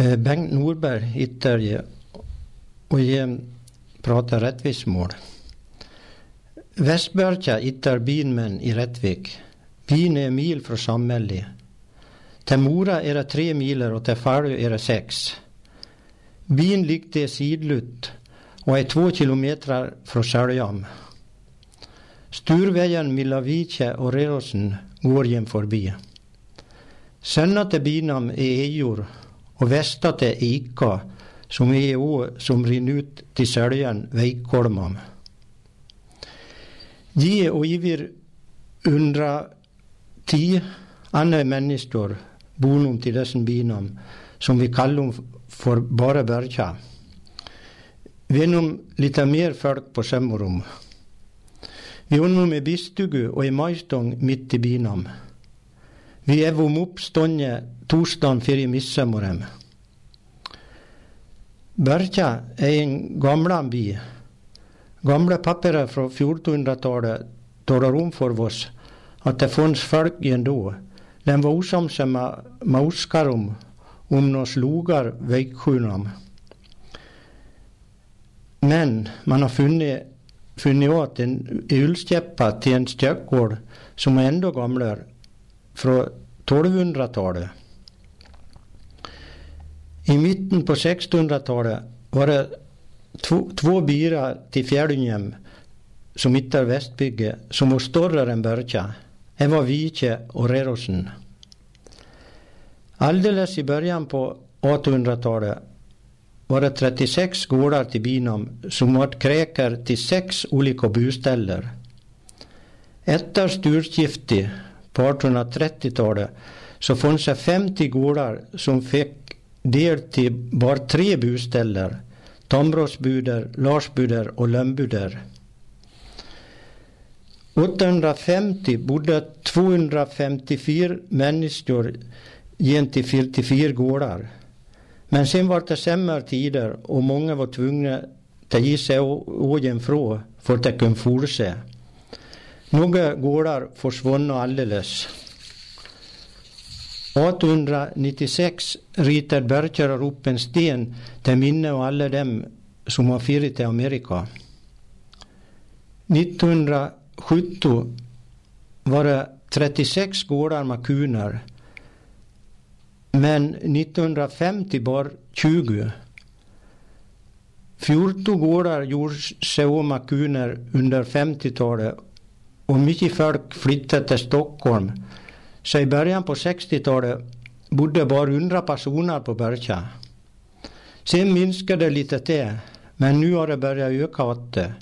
Eh, Bengt Norberg hittar jag och jag pratar rättvismål. Västbörja hittar binmän i Rättvik. Bin är en mil från samhället. Till Mora är det tre miler och till Falö är det sex. Bin ligger sidlut och är två kilometer från Säljam. Sturvägen Milavice och Rerosen går jäm förbi. Sönnate binam är ejor och västate är ika som är å som rinner ut till Söljan, Veikkolmam. De och ivir undra andra människor bonum till dessa binam som vi kallar för bara börja. Vi är lite mer folk på Semmorum. Vi är nu med bistugu och i majstång mitt i binam. Vi är vom uppstånde torsdagen före midsommaren. Berka är en gammal by. Gamla papper från 1400-talet talar om för oss att det fanns folk ändå. Den var osams med, med Oskarum om några slogar vägsjunam. Men man har funnit, funnit åt en ullstäppa till en stöckgård som är ändå gamlare från 1200-talet. I mitten på 1600-talet var det två, två byar till Fjällunhem som hittar Västbygge som var större än Börja. En var Vike och Rerosen. Alldeles i början på 1800-talet var det 36 gårdar till binom som var kräkar till sex olika buställen. Ett är Sturskifti på 1830-talet så fanns det 50 gårdar som fick del till bara tre bostäder. Tområsbuder, Larsbuder och Lömbuder. 850 bodde 254 människor gentemot 44 gårdar. Men sen var det sämre tider och många var tvungna att ge sig ojämfrå för att kunna fortsätta. Några gårdar försvann alldeles. 1896 ritade Berkjärar upp en sten till minne av alla dem som har firat till Amerika. 1970 var det 36 gårdar med kuner. Men 1950 bara 20. 14 gårdar gjorde sig av med kuner under 50-talet och mycket folk flyttade till Stockholm. Så i början på 60-talet bodde bara 100 personer på Berga. Sen minskade det lite till, men nu har det börjat öka åter.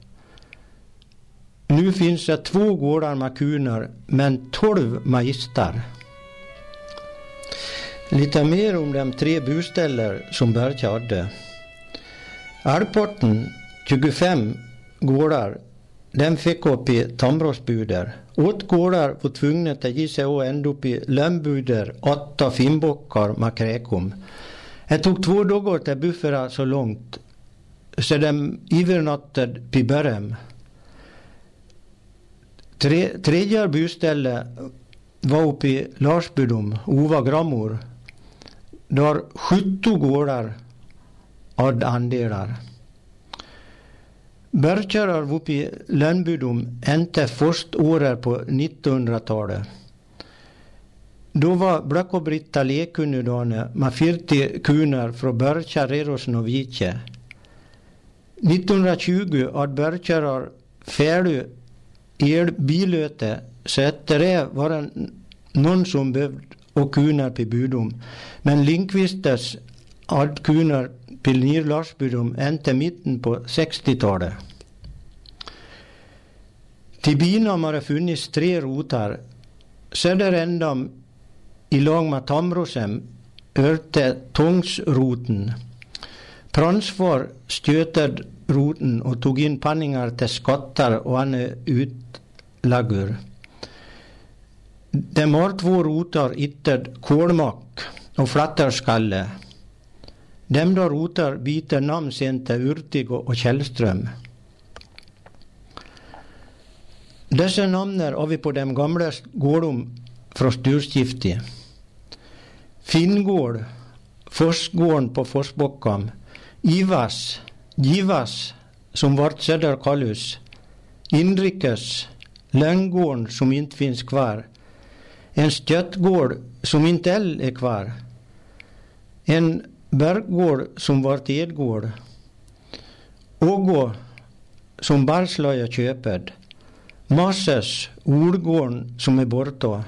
Nu finns det två gårdar med kuner, men 12 magistar. Lite mer om de tre bostäder som Berga hade. Alporten, 25 gårdar, den fick upp i tambrosbuder. Åt gårdar var tvungna att ge sig ända upp i lönnbuder, åtta finnbockar med kräkom. Det tog två dagar till buffra så långt så de övernattade på Börem. Tre, tredje boställe var uppe i Larsbydom, Ova Grammor. Där 70 gårdar hade andelar. Börkjärar uppe i Lönnbudom inte första året på 1900-talet. Då var Black och Britta lekunudane med 40 kuner från Börkjär, Rerosen och 1920 hade Börkjärar färdig elbilöte så efter det var det någon som behövde och kuner på Budom. Men Lindqvistes hade kuner på Larsbydom ända mitten på 60-talet. Till binam har det funnits tre rotar. Söderändan i lag med Tamrosem örte Tångsroten. Pransvar stötade roten och tog in panningar till skottar och andra utlagur. De har två rotar ytter kolmack och flatterskalle. Dem då rotar byter namn sen till Urtig och Källström. Dessa namn har vi på de gamla gårdom från Sturskifte. Finngård Forsgården på Forsbockam, Ivas, Givas, som vart Söderkallhus, Inrikes, Lönngården som inte finns kvar, en stöttgård som inte än är kvar, en berggård som vart Edgård, Ågå som Barslöja köped, Masses, Olgården, som är borta,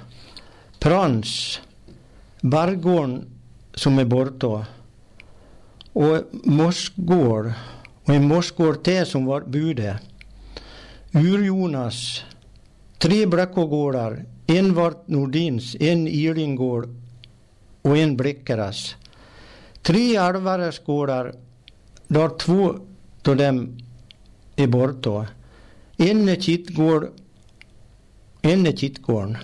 Prans, Bargården som är borta och Mossgård, och en Mossgård till som var bude. Ur-Jonas, tre Bräckogårdar, en var Nordins, en Ilingård och en Bleckeras. Tre Alvaresgårdar, där två av dem är borta. En är Kittgård, en är Kittgården.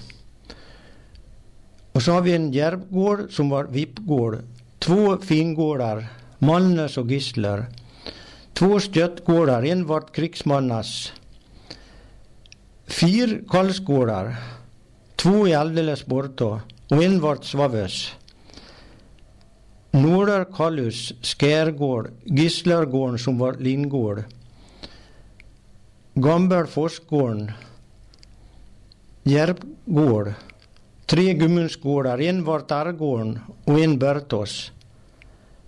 Och så har vi en Järvgård som var Vippgård. Två fingårdar, Malnes och Gisler. Två stöttgårdar, en vart krigsmannas. Fyra Karlsgårdar. Två är alldeles borta och en vart Svaves. Nordarkallus, Skärgård, Gislargården som var Lindgård. Gammelforsgården, Järpgård, tre Gummundsgårdar, en var Tarrgården och en Börtås,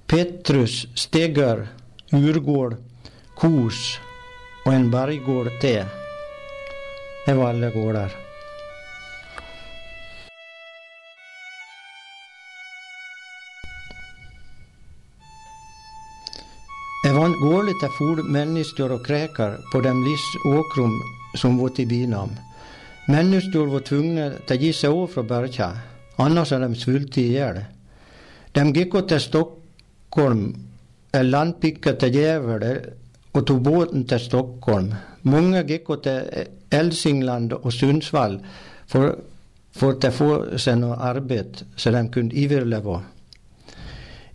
Petrus, Stegar, Urgård, Kos och en berggård till. Det var alla gårdar. Han går lite full människor och kräkar på dem livs åkrum som var till binam. Människor var tvungna att ge sig av från Berga, annars hade de svultit ihjäl. De gick till Stockholm, en landpicka till Gävle och tog båten till Stockholm. Många gick till Hälsingland och Sundsvall för, för att få sig något arbete så de kunde överleva.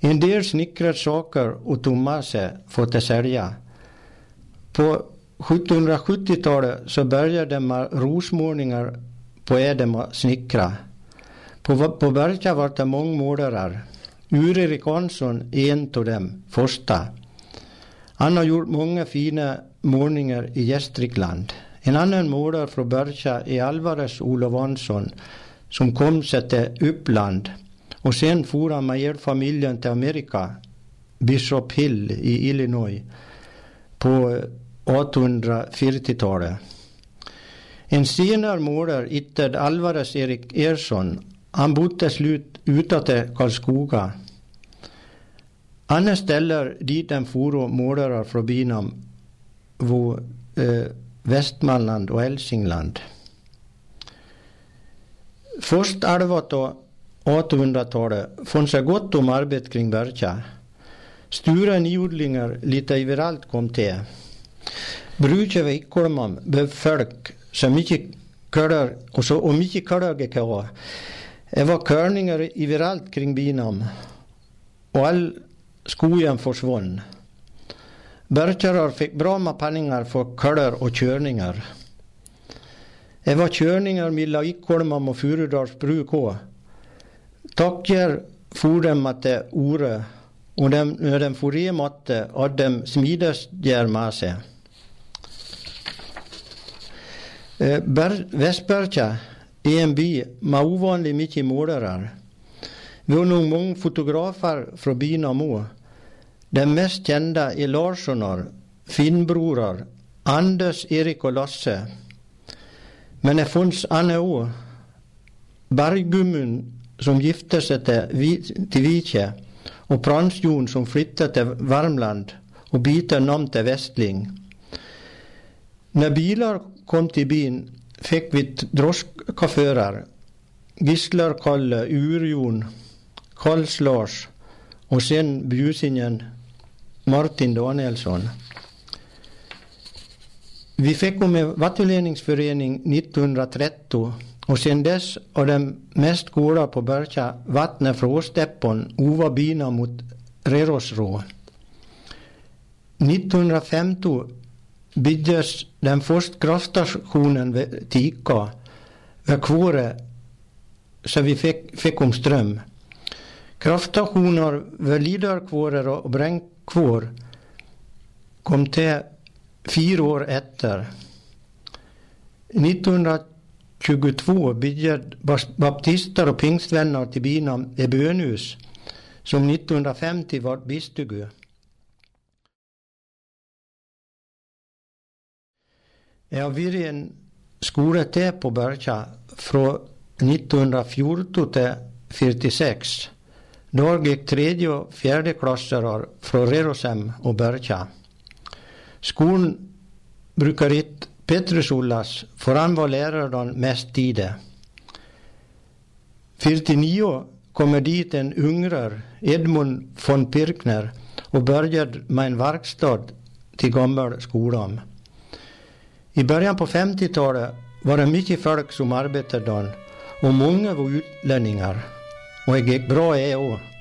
En del snickrade saker och Tomase fått sig för att sälja. På 1770-talet så började man rosmålningar på Edema snickra. På, på Berga var det många målare. Ur-Erik Hansson är en av dem, första. Han har gjort många fina målningar i Gästrikland. En annan målare från Berga är Alvarez Olof Hansson som kom sig till Uppland och sen for han med hela familjen till Amerika, Bishop Hill i Illinois, på 1840-talet. En senare målare hittade Alvarez Erik Ersson. Han bodde slut utanför Karlskoga. Andra ställer dit en for målare från Binam Vår eh, Västmanland och Hälsingland. Först halvat av 1800-talet fanns det gott om arbete kring Berga. Stora nyodlingar lite överallt kom till. Bruket vid Ikolman behövde folk så mycket kölar och så och mycket kölar gick. Det var körningar överallt kring Binam och all skogen försvann. Bergarar fick bra med pengar för kölar och körningar. Det var körningar mellan Ikolman och Furudals bruk också. Tackar for dem att det ore och de, når de for hem matte dem smides gjør med sig. Eh, Västberga är en by med ovanligt mycket målare. Vi har nog många fotografer från byn och De mest kända är Larssonar, Finnbrorar, Anders, Erik och Lasse. Men det finns andra också. Berggummun som gifte sig till, till Vitje och Pransjon som flyttade till Värmland och bytte namn till Västling. När bilar kom till byn fick vi droskchaufförer. Gisslar-Kalle, Urjon, Karls Lars och sen bjusingen Martin Danielsson. Vi fick med vattenledningsförening 1913 och sen dess har de mest goda på Berga vattnet från Åsteppon ova bina mot Rerosrå. 1915 byggdes den första kraftstationen vid vid Kvåre så vi fick, fick om ström. Kraftstationer vid Lidarkvåre och Bränkvår kom till fyra år efter. 22 bygger baptister och pingstvänner till bina ett bönhus som 1950 var bistugu. Jag har en skola till på Berka från 1914 till 46. Då gick tredje och fjärde klasser från Rerosem och Börja. Skolan brukar inte Petrus Ullas, för han var läraren mest tiden. 49 kommer dit en ungrar, Edmund von Pirkner, och började med en verkstad till gamla skolan. I början på 50-talet var det mycket folk som arbetade där och många var utlänningar. Och det gick bra det också.